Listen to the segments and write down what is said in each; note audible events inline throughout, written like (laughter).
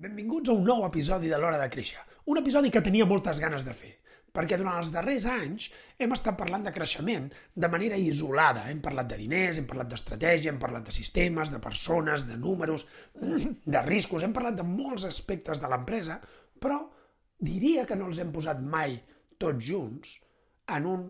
Benvinguts a un nou episodi de l'Hora de Créixer. Un episodi que tenia moltes ganes de fer perquè durant els darrers anys hem estat parlant de creixement de manera isolada. Hem parlat de diners, hem parlat d'estratègia, hem parlat de sistemes, de persones, de números, (clears throat) de riscos, hem parlat de molts aspectes de l'empresa, però diria que no els hem posat mai tots junts en un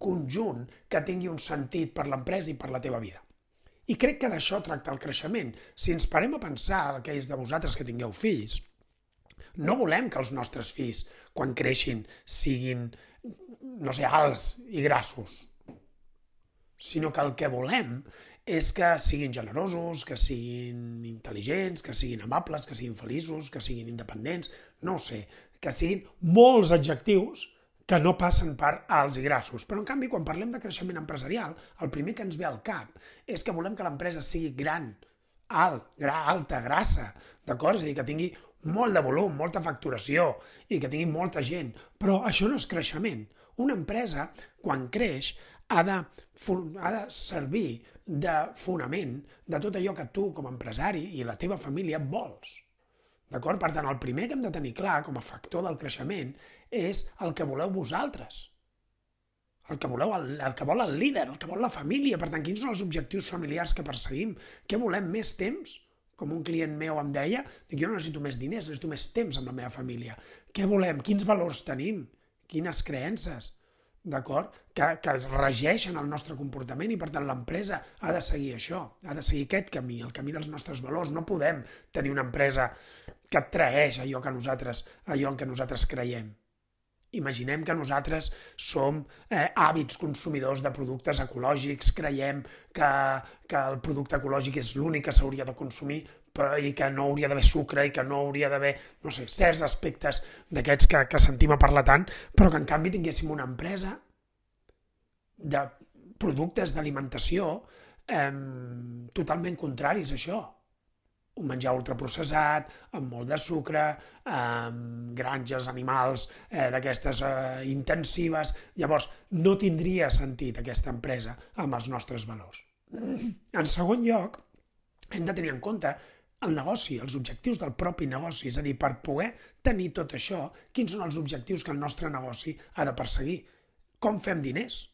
conjunt que tingui un sentit per l'empresa i per la teva vida. I crec que d'això tracta el creixement. Si ens parem a pensar, aquells de vosaltres que tingueu fills, no volem que els nostres fills, quan creixin, siguin, no sé, alts i grassos, sinó que el que volem és que siguin generosos, que siguin intel·ligents, que siguin amables, que siguin feliços, que siguin independents, no sé, que siguin molts adjectius que no passen per alts i grassos. Però, en canvi, quan parlem de creixement empresarial, el primer que ens ve al cap és que volem que l'empresa sigui gran, alt, gra, alta, grassa, d'acord? És a dir, que tingui molt de volum, molta facturació i que tingui molta gent. Però això no és creixement. Una empresa, quan creix, ha de, ha de servir de fonament de tot allò que tu, com a empresari i la teva família, vols. D'acord? Per tant, el primer que hem de tenir clar com a factor del creixement és el que voleu vosaltres. El que voleu, el, el que vol el líder, el que vol la família. Per tant, quins són els objectius familiars que perseguim? Què volem? Més temps? com un client meu em deia, dic, jo no necessito més diners, necessito més temps amb la meva família. Què volem? Quins valors tenim? Quines creences? D'acord? Que, que regeixen el nostre comportament i, per tant, l'empresa ha de seguir això, ha de seguir aquest camí, el camí dels nostres valors. No podem tenir una empresa que traeix allò que nosaltres, allò en què nosaltres creiem. Imaginem que nosaltres som eh, hàbits consumidors de productes ecològics, creiem que, que el producte ecològic és l'únic que s'hauria de consumir però, i que no hauria d'haver sucre i que no hauria d'haver, no sé, certs aspectes d'aquests que, que sentim a parlar tant, però que en canvi tinguéssim una empresa de productes d'alimentació eh, totalment contraris a això un menjar ultraprocessat, amb molt de sucre, amb granges animals eh, d'aquestes eh, intensives. Llavors, no tindria sentit aquesta empresa amb els nostres valors. En segon lloc, hem de tenir en compte el negoci, els objectius del propi negoci, és a dir, per poder tenir tot això, quins són els objectius que el nostre negoci ha de perseguir? Com fem diners?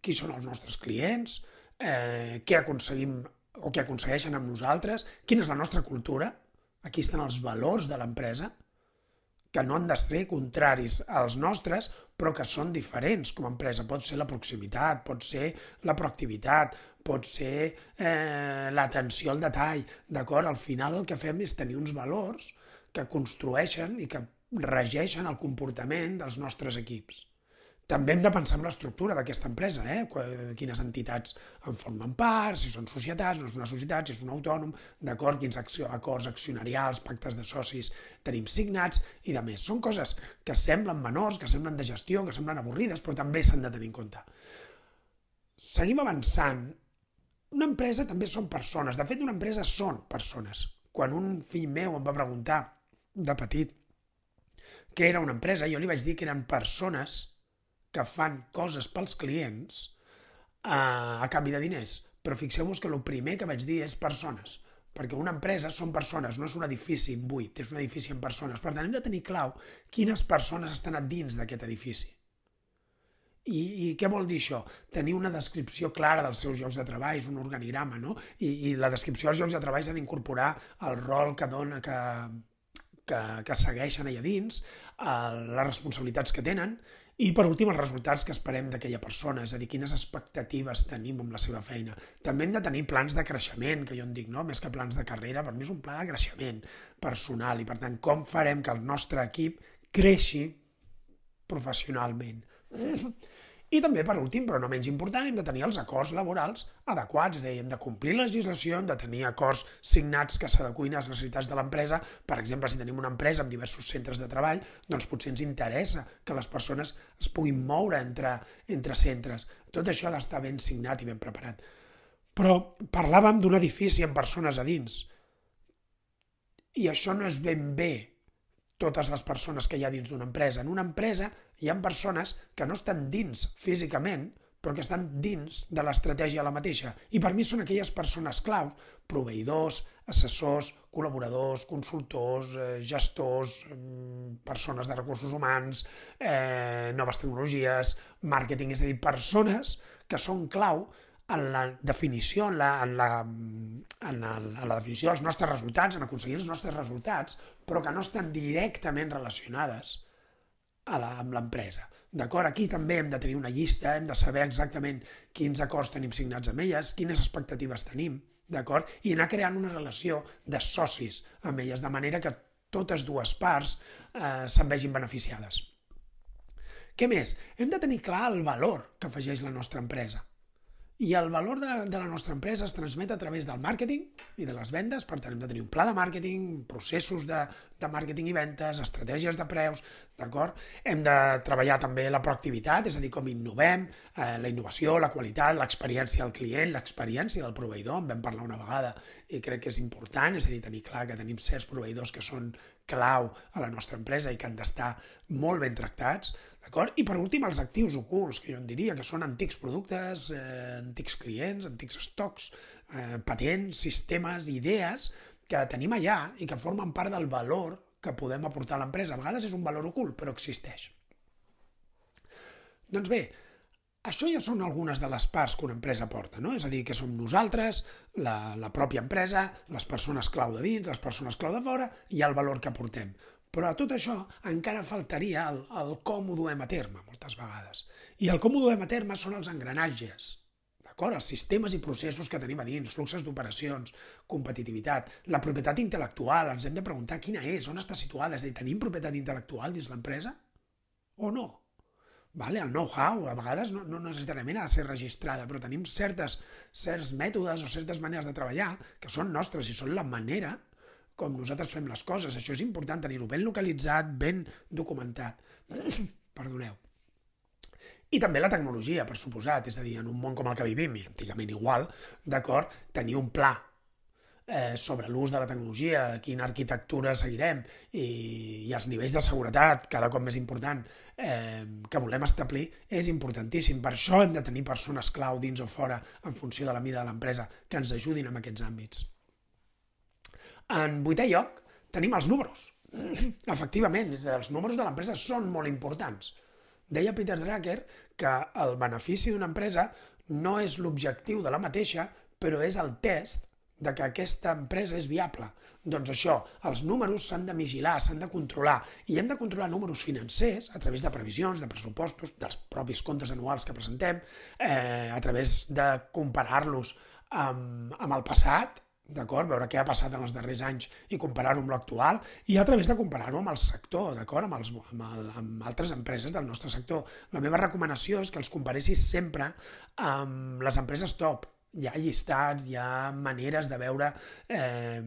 Qui són els nostres clients? Eh, què aconseguim o que aconsegueixen amb nosaltres, quina és la nostra cultura, aquí estan els valors de l'empresa, que no han de ser contraris als nostres, però que són diferents com a empresa. Pot ser la proximitat, pot ser la proactivitat, pot ser eh, l'atenció al detall. D'acord? Al final el que fem és tenir uns valors que construeixen i que regeixen el comportament dels nostres equips. També hem de pensar en l'estructura d'aquesta empresa, eh? quines entitats en formen part, si són societats, no és una societat, si és un autònom, d'acord, quins acció, acords accionarials, pactes de socis tenim signats i de més. Són coses que semblen menors, que semblen de gestió, que semblen avorrides, però també s'han de tenir en compte. Seguim avançant. Una empresa també són persones. De fet, una empresa són persones. Quan un fill meu em va preguntar de petit què era una empresa, jo li vaig dir que eren persones que fan coses pels clients a, a canvi de diners. Però fixeu-vos que el primer que vaig dir és persones, perquè una empresa són persones, no és un edifici buit, és un edifici amb persones. Per tant, hem de tenir clau quines persones estan a dins d'aquest edifici. I, I què vol dir això? Tenir una descripció clara dels seus llocs de treball, un organigrama, no? I, i la descripció dels llocs de treball s'ha d'incorporar el rol que dona, que, que, que segueixen allà dins, el, les responsabilitats que tenen i, per últim, els resultats que esperem d'aquella persona, és a dir, quines expectatives tenim amb la seva feina. També hem de tenir plans de creixement, que jo en dic, no? més que plans de carrera, per mi és un pla de creixement personal i, per tant, com farem que el nostre equip creixi professionalment. (clears throat) I també, per últim, però no menys important, hem de tenir els acords laborals adequats, és a dir, hem de complir la legislació, hem de tenir acords signats que s'adecuïn a les necessitats de l'empresa. Per exemple, si tenim una empresa amb diversos centres de treball, doncs potser ens interessa que les persones es puguin moure entre, entre centres. Tot això ha d'estar ben signat i ben preparat. Però parlàvem d'un edifici amb persones a dins. I això no és ben bé totes les persones que hi ha dins d'una empresa. En una empresa hi ha persones que no estan dins físicament, però que estan dins de l'estratègia la mateixa. I per mi són aquelles persones claus, proveïdors, assessors, col·laboradors, consultors, eh, gestors, mm, persones de recursos humans, eh, noves tecnologies, màrqueting, és a dir, persones que són clau en la definició, en la, en la, en la, en la definició dels nostres resultats, en aconseguir els nostres resultats, però que no estan directament relacionades a la, amb l'empresa. D'acord? Aquí també hem de tenir una llista, hem de saber exactament quins acords tenim signats amb elles, quines expectatives tenim, d'acord? I anar creant una relació de socis amb elles, de manera que totes dues parts eh, se'n vegin beneficiades. Què més? Hem de tenir clar el valor que afegeix la nostra empresa. I el valor de, de la nostra empresa es transmet a través del màrqueting i de les vendes, per tant hem de tenir un pla de màrqueting, processos de, de màrqueting i ventes, estratègies de preus, d'acord? Hem de treballar també la proactivitat, és a dir, com innovem, eh, la innovació, la qualitat, l'experiència del client, l'experiència del proveïdor, en vam parlar una vegada i crec que és important, és a dir, tenir clar que tenim certs proveïdors que són clau a la nostra empresa i que han d'estar molt ben tractats, D'acord? I per últim, els actius ocults, que jo en diria que són antics productes, eh, antics clients, antics estocs, eh, patents, sistemes, idees que tenim allà i que formen part del valor que podem aportar a l'empresa. A vegades és un valor ocult, però existeix. Doncs bé, això ja són algunes de les parts que una empresa porta, no? És a dir, que som nosaltres, la, la pròpia empresa, les persones clau de dins, les persones clau de fora i el valor que aportem. Però a tot això encara faltaria el, el com ho duem a terme, moltes vegades. I el com ho duem a terme són els engranatges, d'acord? Els sistemes i processos que tenim a dins, fluxes d'operacions, competitivitat, la propietat intel·lectual, ens hem de preguntar quina és, on està situada, és a dir, tenim propietat intel·lectual dins l'empresa o no? Vale? El know-how a vegades no, no necessàriament ha de ser registrada, però tenim certes, certs mètodes o certes maneres de treballar que són nostres i són la manera com nosaltres fem les coses. Això és important tenir-ho ben localitzat, ben documentat. (coughs) Perdoneu. I també la tecnologia, per suposat, és a dir, en un món com el que vivim, i antigament igual, d'acord, tenir un pla eh, sobre l'ús de la tecnologia, quina arquitectura seguirem i, i els nivells de seguretat cada cop més important eh, que volem establir és importantíssim. Per això hem de tenir persones clau dins o fora en funció de la mida de l'empresa que ens ajudin en aquests àmbits. En vuitè lloc, tenim els números. (clears throat) Efectivament, és dir, els números de l'empresa són molt importants. Deia Peter Drucker que el benefici d'una empresa no és l'objectiu de la mateixa, però és el test de que aquesta empresa és viable. Doncs això, els números s'han de vigilar, s'han de controlar, i hem de controlar números financers a través de previsions, de pressupostos, dels propis comptes anuals que presentem, eh, a través de comparar-los amb, amb el passat, d'acord? Veure què ha passat en els darrers anys i comparar-ho amb l'actual i a través de comparar-ho amb el sector, d'acord? Amb, els, amb, el, amb altres empreses del nostre sector. La meva recomanació és que els comparessis sempre amb les empreses top. Hi ha llistats, hi ha maneres de veure eh,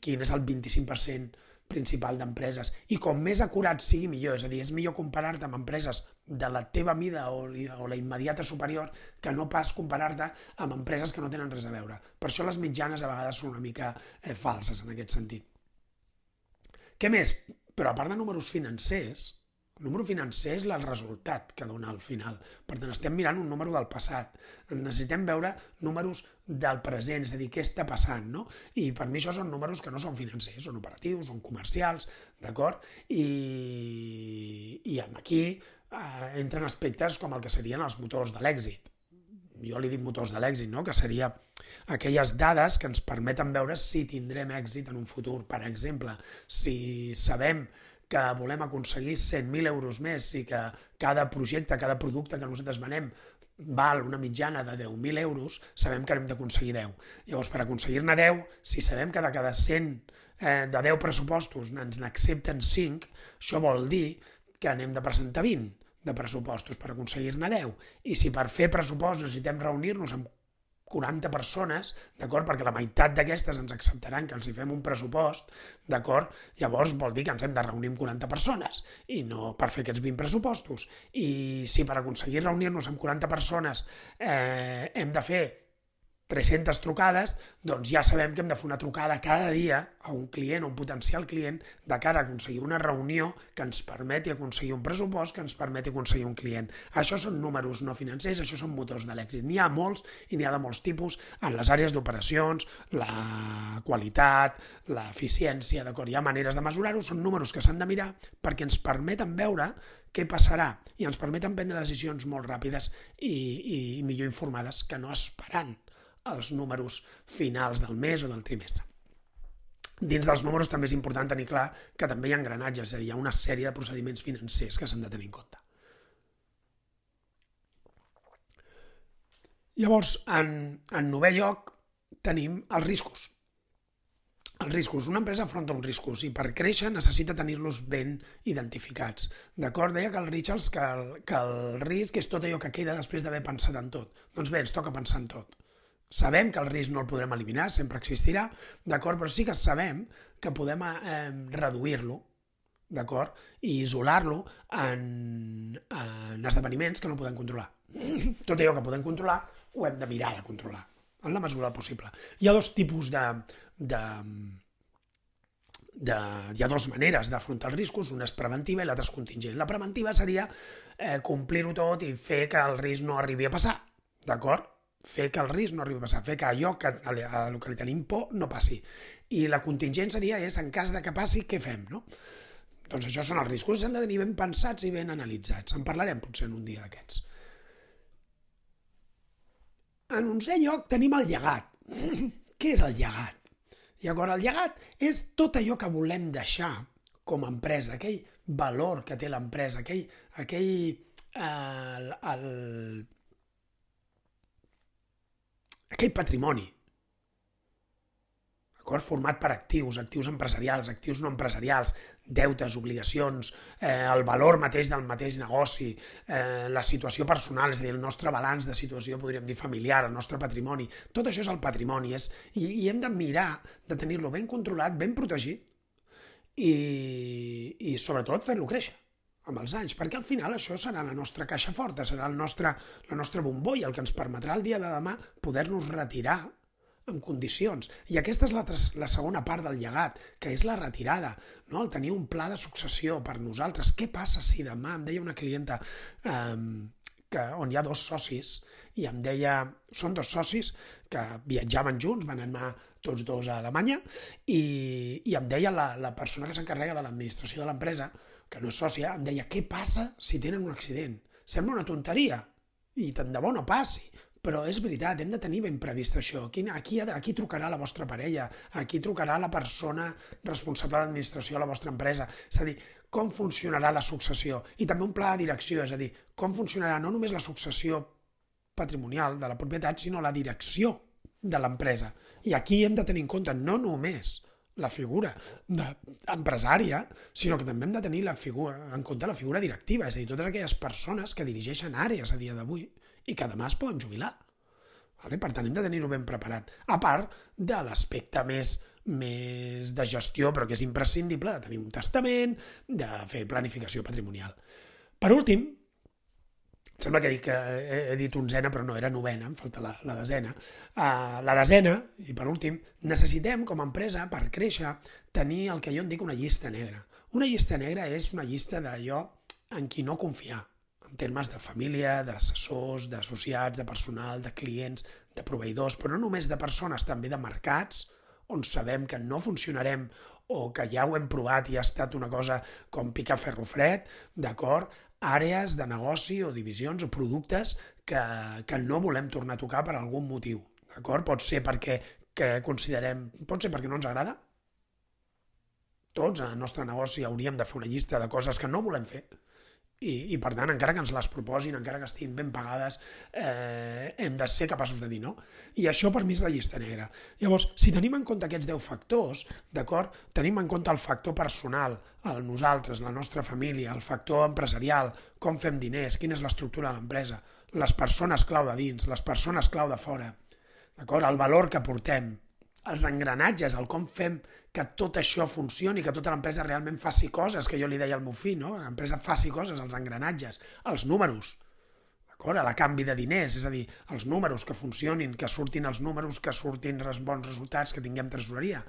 quin és el 25% principal d'empreses. I com més acurat sigui, millor. És a dir, és millor comparar-te amb empreses de la teva mida o, o la immediata superior que no pas comparar-te amb empreses que no tenen res a veure. Per això les mitjanes a vegades són una mica eh, falses en aquest sentit. Què més? Però a part de números financers, número financer és el resultat que dona al final. Per tant, estem mirant un número del passat. Necessitem veure números del present, és a dir, què està passant, no? I per mi això són números que no són financers, són operatius, són comercials, d'acord? I, I aquí eh, entren aspectes com el que serien els motors de l'èxit. Jo li dic motors de l'èxit, no? que seria aquelles dades que ens permeten veure si tindrem èxit en un futur. Per exemple, si sabem que volem aconseguir 100.000 euros més i que cada projecte, cada producte que nosaltres venem val una mitjana de 10.000 euros, sabem que hem d'aconseguir 10. Llavors, per aconseguir-ne 10, si sabem que de cada 100 eh, de 10 pressupostos ens n'accepten 5, això vol dir que n'hem de presentar 20. de pressupostos per aconseguir-ne 10. I si per fer pressupost necessitem reunir-nos amb 40 persones, d'acord? Perquè la meitat d'aquestes ens acceptaran que els hi fem un pressupost, d'acord? Llavors vol dir que ens hem de reunir amb 40 persones i no per fer aquests 20 pressupostos. I si per aconseguir reunir-nos amb 40 persones eh, hem de fer 300 trucades, doncs ja sabem que hem de fer una trucada cada dia a un client o un potencial client de cara a aconseguir una reunió que ens permeti aconseguir un pressupost que ens permeti aconseguir un client. Això són números no financers, això són motors de l'èxit. N'hi ha molts i n'hi ha de molts tipus en les àrees d'operacions, la qualitat, l'eficiència, d'acord? Hi ha maneres de mesurar-ho, són números que s'han de mirar perquè ens permeten veure què passarà i ens permeten prendre decisions molt ràpides i, i millor informades que no esperant els números finals del mes o del trimestre. Dins dels números també és important tenir clar que també hi ha engranatges, és a dir, hi ha una sèrie de procediments financers que s'han de tenir en compte. Llavors, en, en novè lloc tenim els riscos. Els riscos. Una empresa afronta uns riscos i per créixer necessita tenir-los ben identificats. D'acord? Deia que el Richards que el, que el risc és tot allò que queda després d'haver pensat en tot. Doncs bé, ens toca pensar en tot. Sabem que el risc no el podrem eliminar, sempre existirà, d'acord? Però sí que sabem que podem eh, reduir-lo, d'acord? I isolar-lo en, en esdeveniments que no podem controlar. Tot allò que podem controlar ho hem de mirar de controlar, en la mesura possible. Hi ha dos tipus de, de, de, hi ha dues maneres d'afrontar els riscos, una és preventiva i l'altra és contingent. La preventiva seria eh, complir-ho tot i fer que el risc no arribi a passar, d'acord? Fer que el risc no arribi a passar, fer que allò que, a, a que li tenim por no passi. I la contingent seria és, en cas de que passi, què fem? No? Doncs això són els riscos, s'han de tenir ben pensats i ben analitzats. En parlarem potser en un dia d'aquests. En onzè lloc tenim el llegat. (clears throat) Què és el llegat? Llavors, el llegat és tot allò que volem deixar com a empresa, aquell valor que té l'empresa, aquell, aquell eh, el, el, aquell patrimoni, d'acord? format per actius, actius empresarials, actius no empresarials, deutes, obligacions, eh, el valor mateix del mateix negoci, eh, la situació personal, és a dir, el nostre balanç de situació, podríem dir, familiar, el nostre patrimoni, tot això és el patrimoni, és, i, i hem de mirar de tenir-lo ben controlat, ben protegit, i, i sobretot fer-lo créixer amb els anys, perquè al final això serà la nostra caixa forta, serà el nostre, la nostra bombolla, el que ens permetrà el dia de demà poder-nos retirar en condicions. I aquesta és la, la segona part del llegat, que és la retirada, no? el tenir un pla de successió per nosaltres. Què passa si demà, em deia una clienta eh, que, on hi ha dos socis, i em deia, són dos socis que viatjaven junts, van anar tots dos a Alemanya, i, i em deia la, la persona que s'encarrega de l'administració de l'empresa, que no és sòcia, em deia, què passa si tenen un accident? Sembla una tonteria, i tant de bo no passi, però és veritat, hem de tenir ben previst això. Aquí, aquí, aquí trucarà la vostra parella, aquí trucarà la persona responsable d'administració de la vostra empresa. És a dir, com funcionarà la successió? I també un pla de direcció, és a dir, com funcionarà no només la successió patrimonial de la propietat, sinó la direcció de l'empresa. I aquí hem de tenir en compte no només la figura empresària, sinó que també hem de tenir la figura, en compte la figura directiva, és a dir, totes aquelles persones que dirigeixen àrees a dia d'avui i que demà es poden jubilar. Vale? Per tant, hem de tenir-ho ben preparat. A part de l'aspecte més, més de gestió, però que és imprescindible, de tenir un testament, de fer planificació patrimonial. Per últim, sembla que dic que he, dit onzena, però no, era novena, em falta la, la desena. Uh, la desena, i per últim, necessitem, com a empresa, per créixer, tenir el que jo en dic una llista negra. Una llista negra és una llista d'allò en qui no confiar, en termes de família, d'assessors, d'associats, de personal, de clients, de proveïdors, però no només de persones, també de mercats, on sabem que no funcionarem o que ja ho hem provat i ha estat una cosa com picar ferro fred, d'acord? Àrees de negoci o divisions o productes que, que no volem tornar a tocar per algun motiu. D'acord? Pot ser perquè que considerem... Pot ser perquè no ens agrada. Tots en el nostre negoci hauríem de fer una llista de coses que no volem fer I, i per tant, encara que ens les proposin, encara que estiguin ben pagades, eh, hem de ser capaços de dir no. I això per mi és la llista negra. Llavors, si tenim en compte aquests 10 factors, d'acord, tenim en compte el factor personal, el nosaltres, la nostra família, el factor empresarial, com fem diners, quina és l'estructura de l'empresa, les persones clau de dins, les persones clau de fora, d'acord, el valor que portem, els engranatges, el com fem que tot això funcioni, que tota l'empresa realment faci coses, que jo li deia al meu fill, no? l'empresa faci coses, els engranatges, els números, d'acord? A la canvi de diners, és a dir, els números que funcionin, que surtin els números, que surtin els bons resultats, que tinguem tresoreria.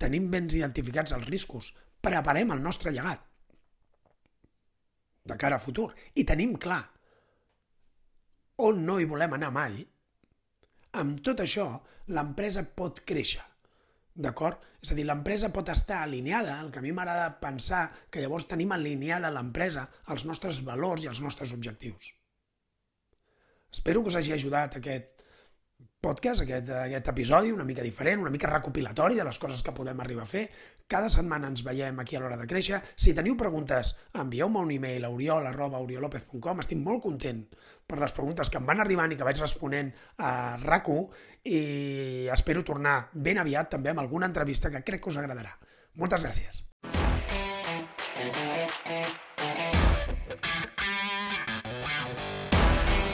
Tenim ben identificats els riscos, preparem el nostre llegat de cara a futur i tenim clar on no hi volem anar mai, amb tot això, l'empresa pot créixer. D'acord? És a dir, l'empresa pot estar alineada, el que a mi m'agrada pensar que llavors tenim alineada l'empresa als nostres valors i als nostres objectius. Espero que us hagi ajudat aquest podcast, aquest, aquest episodi, una mica diferent, una mica recopilatori de les coses que podem arribar a fer. Cada setmana ens veiem aquí a l'hora de créixer. Si teniu preguntes, envieu-me un e-mail a oriol.oriolopez.com. Estic molt content per les preguntes que em van arribant i que vaig responent a RACU i espero tornar ben aviat també amb alguna entrevista que crec que us agradarà. Moltes gràcies.